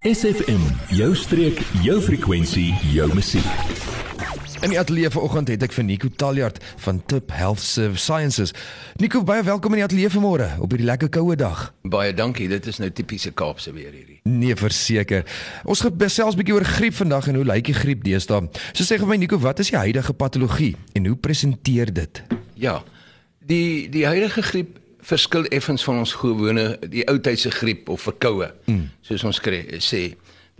SFM, jou streek, jou frekwensie, jou musiek. In die ateljee vanoggend het ek vir Nico Taljard van Tip Health Sciences. Nico, baie welkom in die ateljee vanmôre op hierdie lekker koue dag. Baie dankie. Dit is nou tipiese Kaapse weer hierdie. Nee, verseker. Ons gesels 'n bietjie oor griep vandag en hoe lyk die griep deesdae? So sê vir my Nico, wat is die huidige patologie en hoe presenteer dit? Ja. Die die huidige griep verskil effens van ons gewone die ou tydse griep of verkoue mm. soos ons kry, sê.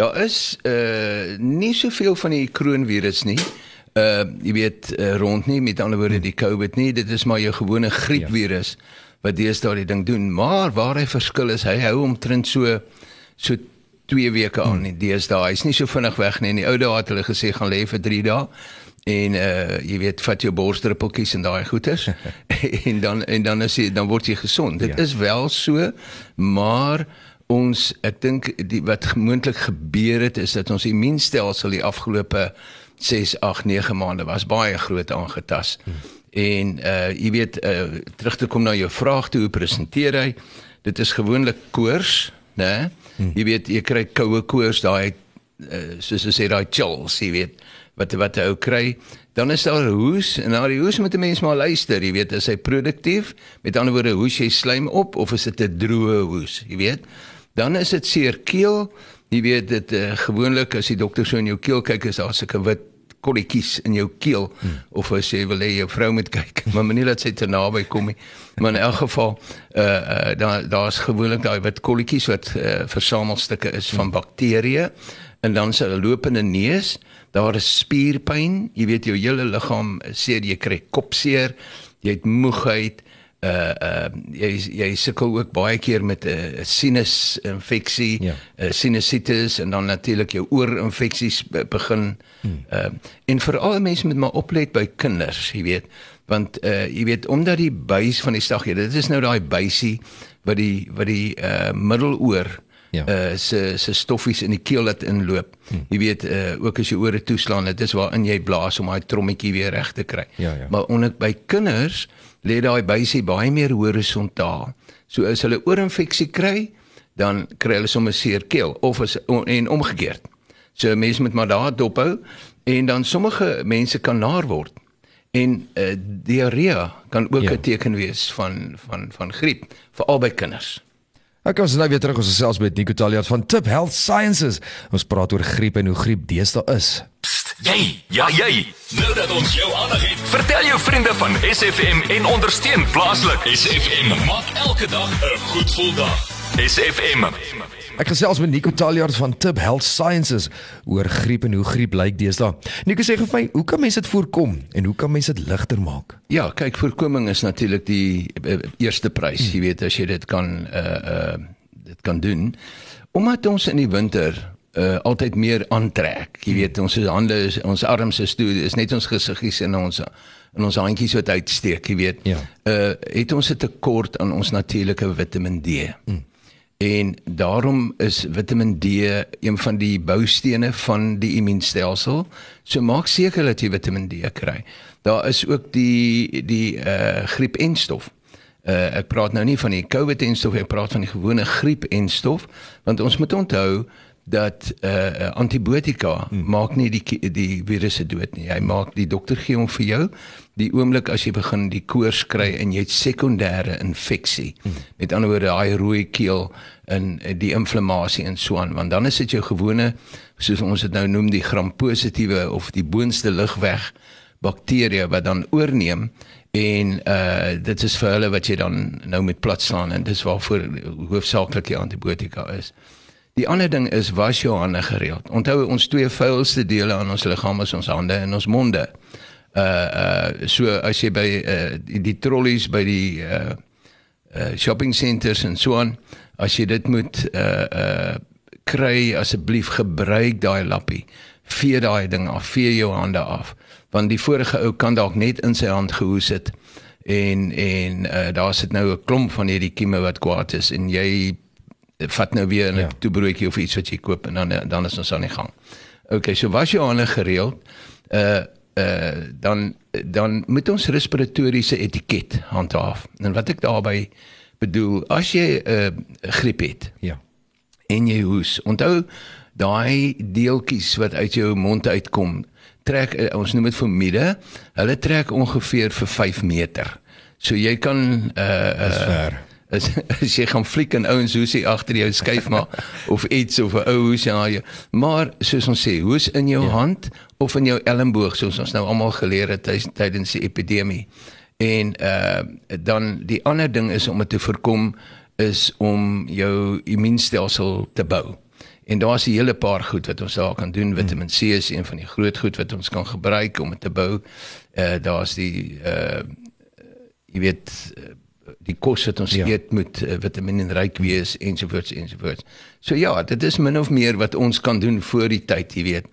Daar is uh nie soveel van die kroonvirus nie uh jy weet uh, rond nie met ander woorde die covid nie. Dit is maar jou gewone griepvirus ja. wat deesdae die ding doen. Maar waar hy verskil is hy hou omtrent so so 2 weke aan nie deesdae. Hy's nie so vinnig weg nie. In die ou dae het hulle gesê gaan lê vir 3 dae en uh jy weet vat jou borsdruppeltjies en daai goeters en dan en dan is jy dan word jy gesond. Dit ja. is wel so, maar ons ek dink die wat moontlik gebeur het is dat ons immuunstelsel die afgelope 6, 8, 9 maande was baie groot aangetas. Hmm. En uh jy weet uh terug te kom na jou vraag toe hoe presenteer hy? Dit is gewoonlik koors, né? Hmm. Jy weet jy kry koue koors daai uh, soos jy sê daai chills, jy weet wat wat hy ou kry, dan is daar hoes en na die hoes moet 'n mens maar luister, jy weet, is hy produktief? Met ander woorde, hoes jy slaim op of is dit 'n droë hoes, jy weet? Dan is dit seer keel. Jy weet dit uh, gewoonlik as die dokter so in jou keel kyk is daar sulke wit kolletjies in jou keel hmm. of as jy wil hê jou vrou moet kyk, maar moenie laat sy te naby kom nie. Maar in elk geval, uh uh daar daar's gewoonlik daai wit kolletjies wat uh, versamelstukke is van bakterieë en dan se lopende neus daar is spierpyn, jy weet jou hele liggaam sê jy kry kopseer, jy het moegheid, uh uh jy jy sukkel ook baie keer met 'n uh, sinus infeksie, 'n ja. uh, sinusitis en dan natuurlik jou oorinfeksies begin. Hmm. Uh en veral mense moet maar oplet by kinders, jy weet, want uh jy weet omdat die buis van die staggie, dit is nou daai buisie wat die wat die uh middeloor ja. uh se se stoffies in die keel laat inloop. Hmm. Jy weet uh ook as jy ore toeslaan, dit is waarin jy blaas om daai trommetjie weer reg te kry. Ja, ja. Maar onder by kinders lê daai buisie baie meer horisontaal. So as hulle oorinfeksie kry, dan kry hulle sommer seer keel of as en omgekeerd. So mense moet maar daar dophou en dan sommige mense kan naar word. En uh diarree kan ook 'n ja. teken wees van van van griep vir albei kinders. Ek kom nou weer terug ons gesels met Nico Taliat van Tip Health Sciences. Ons praat oor griep en hoe griep deesdae is. Jy, ja jy. Nou dat ons jou aandag het, vertel jou vriende van SFM en ondersteun plaaslik. SFM maak elke dag 'n goed gevoel dag. SFM. Ek gesels met Nico Taljaard van Tib Health Sciences oor griep en hoe griep lyk deesdae. Nico sê vir my, hoe kan mense dit voorkom en hoe kan mense dit ligter maak? Ja, kyk, voorkoming is natuurlik die uh, eerste prys, jy weet as jy dit kan uh uh dit kan doen. Omdat ons in die winter uh altyd meer aantrek. Jy weet, ons hande is ons arms is toe, is net ons gesiggies en ons en ons handjies wat uitsteek, jy weet. Ja. Uh het ons 'n tekort aan ons natuurlike Vitamiin D. Hmm. En daarom is Vitamiin D een van die boustene van die immuunstelsel. So maak seker dat jy Vitamiin D kry. Daar is ook die die uh griep-enstof. Uh ek praat nou nie van die COVID-enstof, ek praat van die gewone griep-enstof, want ons moet onthou dat uh antibiotika hmm. maak nie die die virusse dood nie. Hy maak die dokter gee hom vir jou die oomblik as jy begin die koors kry en jy het sekondêre infeksie. Met ander woorde daai rooi keel en die inflammasie en so aan, want dan is dit jou gewone soos ons dit nou noem die gram-positiewe of die boonste ligweg bakterieë wat dan oorneem en uh dit is vir hulle wat jy dan nou met plat slaan en dis waarvoor hoofsaaklik die antibiotika is. Die ander ding is was jou hande gereeld. Onthou ons twee vuilste dele aan ons liggaam is ons hande en ons monde. Uh uh so as jy by uh die, die trollies by die uh uh shopping centers en so aan, as jy dit moet uh uh kry asseblief gebruik daai lappie. Vee daai ding af, vee jou hande af, want die vorige ou kan dalk net in sy hand gehoes het en en uh daar sit nou 'n klomp van hierdie kieme wat kwaad is en jy vat nou weer 'n ja. toebroodjie of iets wat jy koop en dan dan is ons aan die gang. OK, so was aan 'n gereeld uh uh dan dan moet ons respiratoriese etiket handhaaf. En wat ek daarmee bedoel, as jy 'n uh, griep het. Ja. en jy hoes. Onthou daai deeltjies wat uit jou mond uitkom, trek uh, ons noem dit formide. Hulle trek ongeveer vir 5 meter. So jy kan uh uh ver. as, jy gaan fliek en ouens hoe sê agter jou skuif maar of iets of 'n ou hoes ja jy? Maar soos ons sê hoes in jou ja. hand of in jou elmboog soos ons nou almal geleer het tydens die epidemie. En uh dan die ander ding is om dit te voorkom is om jou immuunstelsel te bou. En daar's 'n hele paar goed wat ons daar kan doen. Vitamiin C is een van die groot goed wat ons kan gebruik om dit te bou. Uh daar's die uh jy weet die kos wat ons ja. eet moet uh, vitamienryk wees ensovoorts ensovoorts. So ja, dit is min of meer wat ons kan doen voor die tyd, jy weet,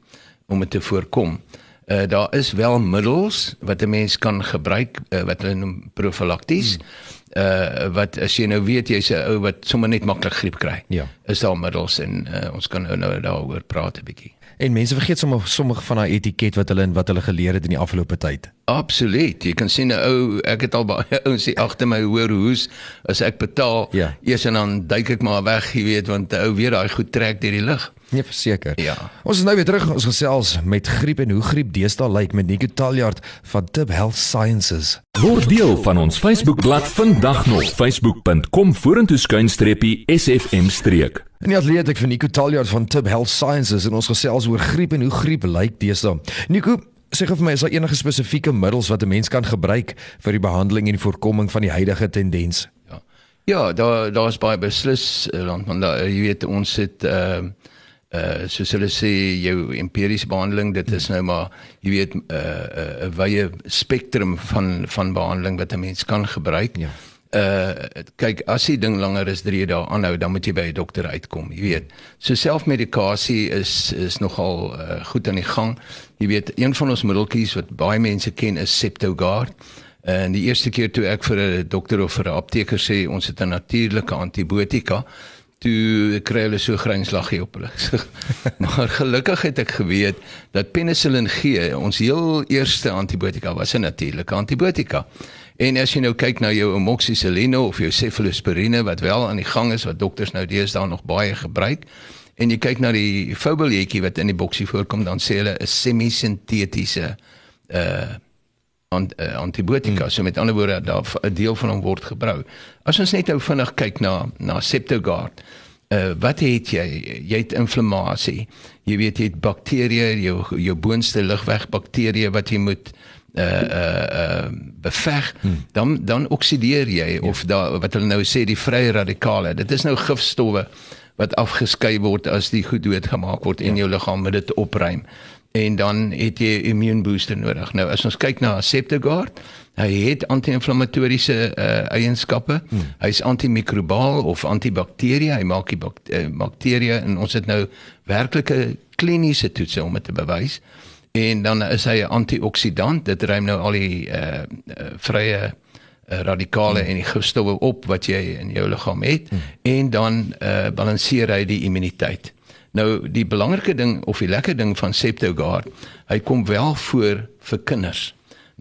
om dit te voorkom. Uh daar is wel middels wat 'n mens kan gebruik uh, wat hulle noem profylakties. Hmm. Uh wat as jy nou weet jy's 'n ou wat sommer net maklik griep kry. Ja. Is daar middels en uh, ons kan nou, nou daaroor praat 'n bietjie. En mense vergeet sommer sommige van daai etiket wat hulle en wat hulle geleer het in die afgelope tyd. Absoluut. Jy kan sien 'n ou, ek het al baie ouens sê agter my hoor hoes as ek betaal, ja. eers en dan duik ek maar weg, jy weet, want 'n ou weet daai goed trek deur die lug. Nee, verseker. Ja. Ons is nou weer terug ons gesels met griep en hoe griep deesdae lyk met Nico Taljaard van Tib Health Sciences. Word deel van ons Facebookblad vandag nog facebook.com vorentoe skuinstreepie sfm streek. En die atleet ek vir Nico Taljaard van Tib Health Sciences en ons gesels oor griep en hoe griep lyk deesdae. Nico, sê gou vir my is daar enige spesifieke middels wat 'n mens kan gebruik vir die behandeling en die voorkoming van die huidige tendens? Ja. Ja, daar daar's baie beslis land want daar, jy weet ons het ehm uh, uh soos hulle sê jou empiriese behandeling dit is nou maar jy weet 'n uh, 'n uh, wye spektrum van van behandeling wat 'n mens kan gebruik. Ja. Uh kyk as die ding langer as 3 dae aanhou dan moet jy by 'n dokter uitkom, jy weet. So selfmedikasie is is nogal uh, goed aan die gang. Jy weet een van ons middeltjies wat baie mense ken is Septogard. En die eerste keer toe ek vir 'n dokter of vir 'n apteker sê ons het 'n natuurlike antibiotika, toe kry hulle so grynslaggie op hulle. maar gelukkig het ek geweet dat penicillin G, ons heel eerste antibiotika was 'n natuurlike antibiotika. En as jy nou kyk na jou amoxicilline of jou cephalosporine wat wel aan die gang is wat dokters nou deesdae nog baie gebruik en jy kyk na die foubeljetjie wat in die boksie voorkom dan sê hulle 'n semi-sintetiese uh ant, uh, antibiotika hmm. so met ander woorde daar 'n deel van hom word gebruik. As ons net nou vinnig kyk na na Septogard, uh, wat het jy? Jy het inflammasie. Jy weet jy het bakterieë, jou jou boonste lugweg bakterieë wat jy moet uh uh uh beveg hmm. dan dan oksideer jy ja. of da wat hulle nou sê die vrye radikale dit is nou gifstowwe wat afgeskei word as die goed doodgemaak word in ja. jou liggaam met dit opruim en dan het jy 'n immuunbooster nodig. Nou as ons kyk na Septogard, hy het anti-inflammatoriese uh, eienskappe. Hmm. Hy's antimikrobaal of antibakterie. Hy maak die bak uh, bakterieë en ons het nou werklike kliniese toetse om dit te bewys. En dan is hy 'n antioksidant. Dit ruim nou al die uh, uh, vrye radikale hmm. en die gifstowwe op wat jy in jou liggaam het hmm. en dan uh, balanseer hy die immuniteit. Nou die belangrike ding of die lekker ding van Septogard, hy kom wel voor vir kinders.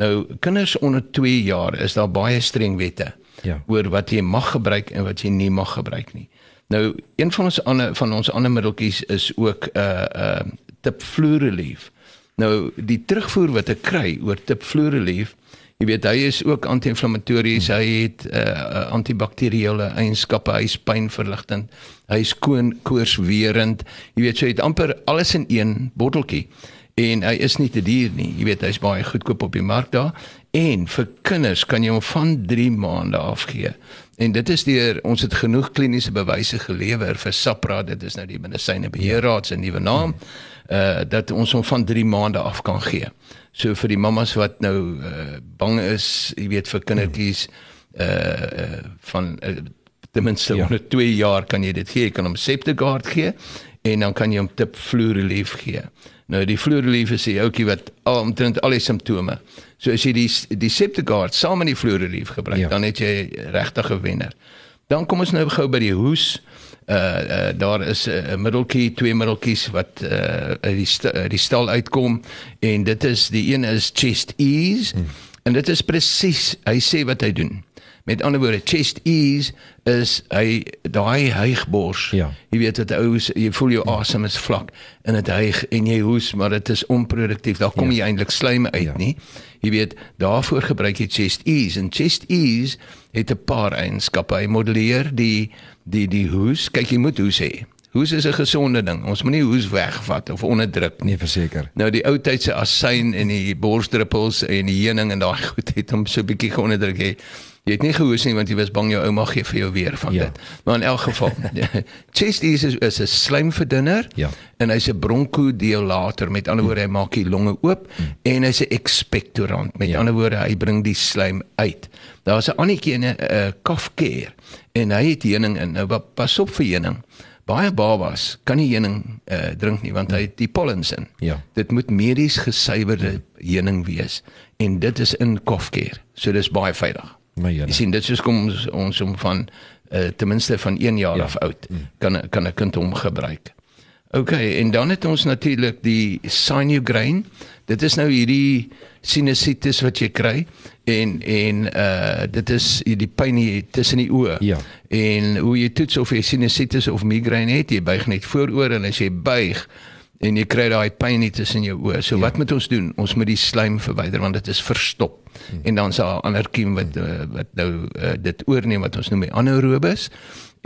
Nou kinders onder 2 jaar is daar baie streng wette ja. oor wat jy mag gebruik en wat jy nie mag gebruik nie. Nou een van ons ander van ons ander middeltjies is ook 'n uh, uh Tipflurelief. Nou die terugvoer wat ek kry oor Tipflurelief Jy weet hy is ook anti-inflammatories, hy het uh, antibakteriële eienskappe, hy is pynverligtend, hy is koorswerend. Jy weet so hy het amper alles in een botteltjie en hy is nie te duur nie. Jy weet hy's baie goedkoop op die mark daar en vir kinders kan jy hom van 3 maande af gee. En dit is deur ons het genoeg kliniese bewyse gelewer vir Sapra, dit is nou die medisyne beheerraad se nuwe naam, uh dat ons hom van 3 maande af kan gee. So vir die mammas wat nou uh, bang is, jy weet vir kindertjies uh, van uh, ten minste ja. onder 2 jaar kan jy dit gee. Jy kan hom Septogard gee en dan kan jy hom Tip Fluorelief gee. Nou die Fluorelief is 'n ouetjie wat al omtrent al die simptome. So as jy die die Septogard saam met die Fluorelief gebruik, ja. dan het jy regtig 'n wenner. Dan kom ons nou gou by die hoes uh, uh daar is 'n uh, middeltjie, twee middeltjies wat uh uit die st die stal uitkom en dit is die een is chest ease hmm. en dit is presies hy sê wat hy doen. Met ander woorde, chest ease is hy daai heugbors. Ja. Jy weet dit ou jy voel jou asem is vlak en dit hyg en jy hoes, maar dit is onproduktief. Daar kom Ja. jy eintlik slijm uit, Ja. nie? Jy weet, daarvoor gebruik jy chest ease en chest ease het 'n paar eienskappe. Hy modelleer die die die hoes. Kyk, jy moet hoes hê. Hoes is 'n gesonde ding. Ons moenie hoes wegvat of onderdruk nie. Nee, verseker. Nou die ou tyd se asyn en die borsdruppels en die heuning en daai goed het hom so 'n bietjie geonderdruk. Jy, jy het nie gehoes nie want jy was bang jou ouma gee vir jou weer van Ja. dit. Maar in elk geval, chest is, is 'n slijmverdunner Ja. en hy's 'n bronkodilator. Met ander woorde, hy maak die longe oop en hy's 'n expectorant. Met Ja. ander woorde, hy bring die slijm uit. Daar's 'n ander een 'n uh, kafkeer en hy het heuning in. Nou pas op vir heuning. Baie babas kan nie heuning uh, drink nie want hy het die pollens in. Ja. Dit moet medies gesuiwerde heuning wees en dit is in kofkeer. So dis baie veilig. My Here. Jy sien dit is kom ons ons om van uh, ten minste van 1 jaar Ja. af oud kan kan 'n kind hom gebruik. OK, en dan het ons natuurlik die sinugrain. Dit is nou hierdie sinusitis wat jy kry en en uh dit is die pyn hier tussen die oë. Ja. En hoe jy toets of jy sinusitis of migraine het, jy buig net vooroor en as jy buig en jy kry daai pyn hier tussen jou oë. So ja. wat moet ons doen? Ons moet die slijm verwyder want dit is verstop. Hmm. En dan sal 'n ander kiem wat uh, wat nou uh, dit oorneem wat ons noem die anaerobes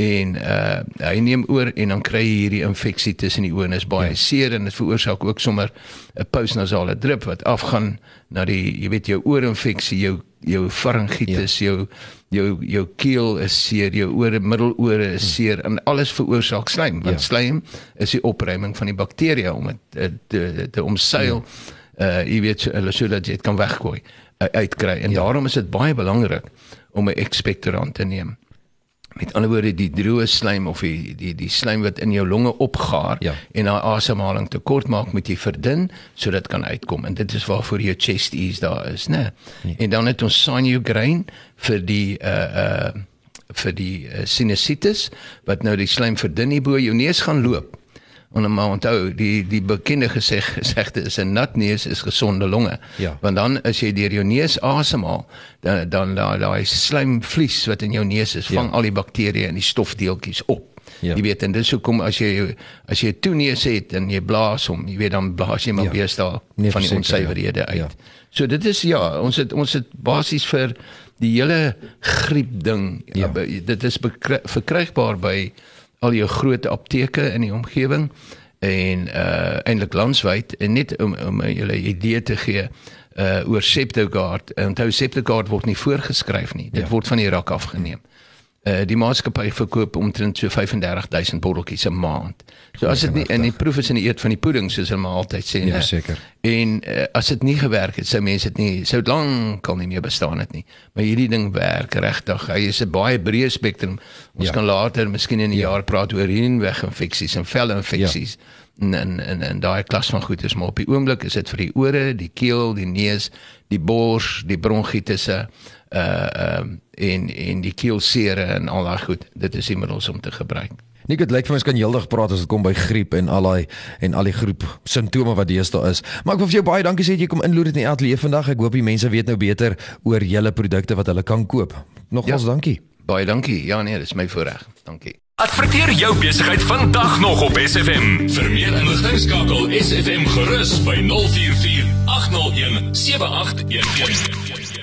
en uh hy neem oor en dan kry jy hierdie infeksie tussen die oë en is baie ja. seer en dit veroorsaak ook sommer 'n postnasale drip wat afgaan na die jy weet jou oorinfeksie, jou jou faringitis, ja. jou jou jou keel is seer, jou ore middelore is seer en alles veroorsaak slijm. Want Ja. slijm is die opruiming van die bakterieë om dit te, te, te omseil. Ja. Uh jy weet so, hulle sodat jy dit kan weggooi, uh, uitkry. En ja. daarom is dit baie belangrik om 'n expectorant te neem. Met ander woorde die droë slijm of die die die slijm wat in jou longe opgaar Ja. en haar asemhaling te kort maak moet jy verdun sodat kan uitkom en dit is waarvoor jou chest ease daar is, né? Nee. En dan het ons sinugrain vir die uh uh vir die uh, sinusitis wat nou die slijm verdun hier bo jou neus gaan loop. En dan maar onthou, die die bekende geseg gesegde is 'n nat neus is gesonde longe. Ja. Want dan as jy deur jou neus asemhaal, dan dan daai daai slijmvlies wat in jou neus is, vang Ja. ja. al die bakterieë en die stofdeeltjies op. Ja. Ja. Jy weet en dis hoekom as jy as jy 'n toeneus het en jy blaas hom, jy weet dan blaas jy maar Ja. ja. weer staan Nee, van die verseker, onsuiverhede ja. uit. Ja. So dit is ja, ons het ons het basies vir die hele griep ding. Ja. Ja. Dit is verkrygbaar by al jou groot apteke in die omgewing en uh eintlik landwyd en net om om julle 'n idee te gee uh oor Septogard. Onthou Septogard word nie voorgeskryf nie. Dit Ja. word van die rak afgeneem. Uh die maatskappy verkoop omtrent so 35000 botteltjies 'n maand. So as dit nie in die proef is in die eet van die pudding soos hulle maar altyd sê, Ja, né? seker. En uh, as dit nie gewerk het, sou mense dit nie sou lank al nie meer bestaan het nie. Maar hierdie ding werk regtig. Hy is 'n baie breë spektrum. Ons Ja. ja. kan later miskien in 'n ja. jaar praat oor hierweginfeksies en velinfeksies. Ja. En en en, en daai klas van goed is maar op die oomblik is dit vir die ore, die keel, die neus, die bors, die bronkitisse uh ehm um, en en die keelsere en al daai goed. Dit is die middels om te gebruik. Nik dit lyk vir my ons kan heeldag praat as dit kom by griep en al daai en al die groep simptome wat deesdae is. Maar ek wil vir jou baie dankie sê dat jy kom inloer dit in die ateljee vandag. Ek hoop die mense weet nou beter oor julle produkte wat hulle kan koop. Nogals ja. dankie. Baie dankie. Ja nee, dis my voorreg. Dankie. Adverteer jou besigheid vandag nog op SFM. Vir meer inligting skakel SFM gerus by 044 801 7811.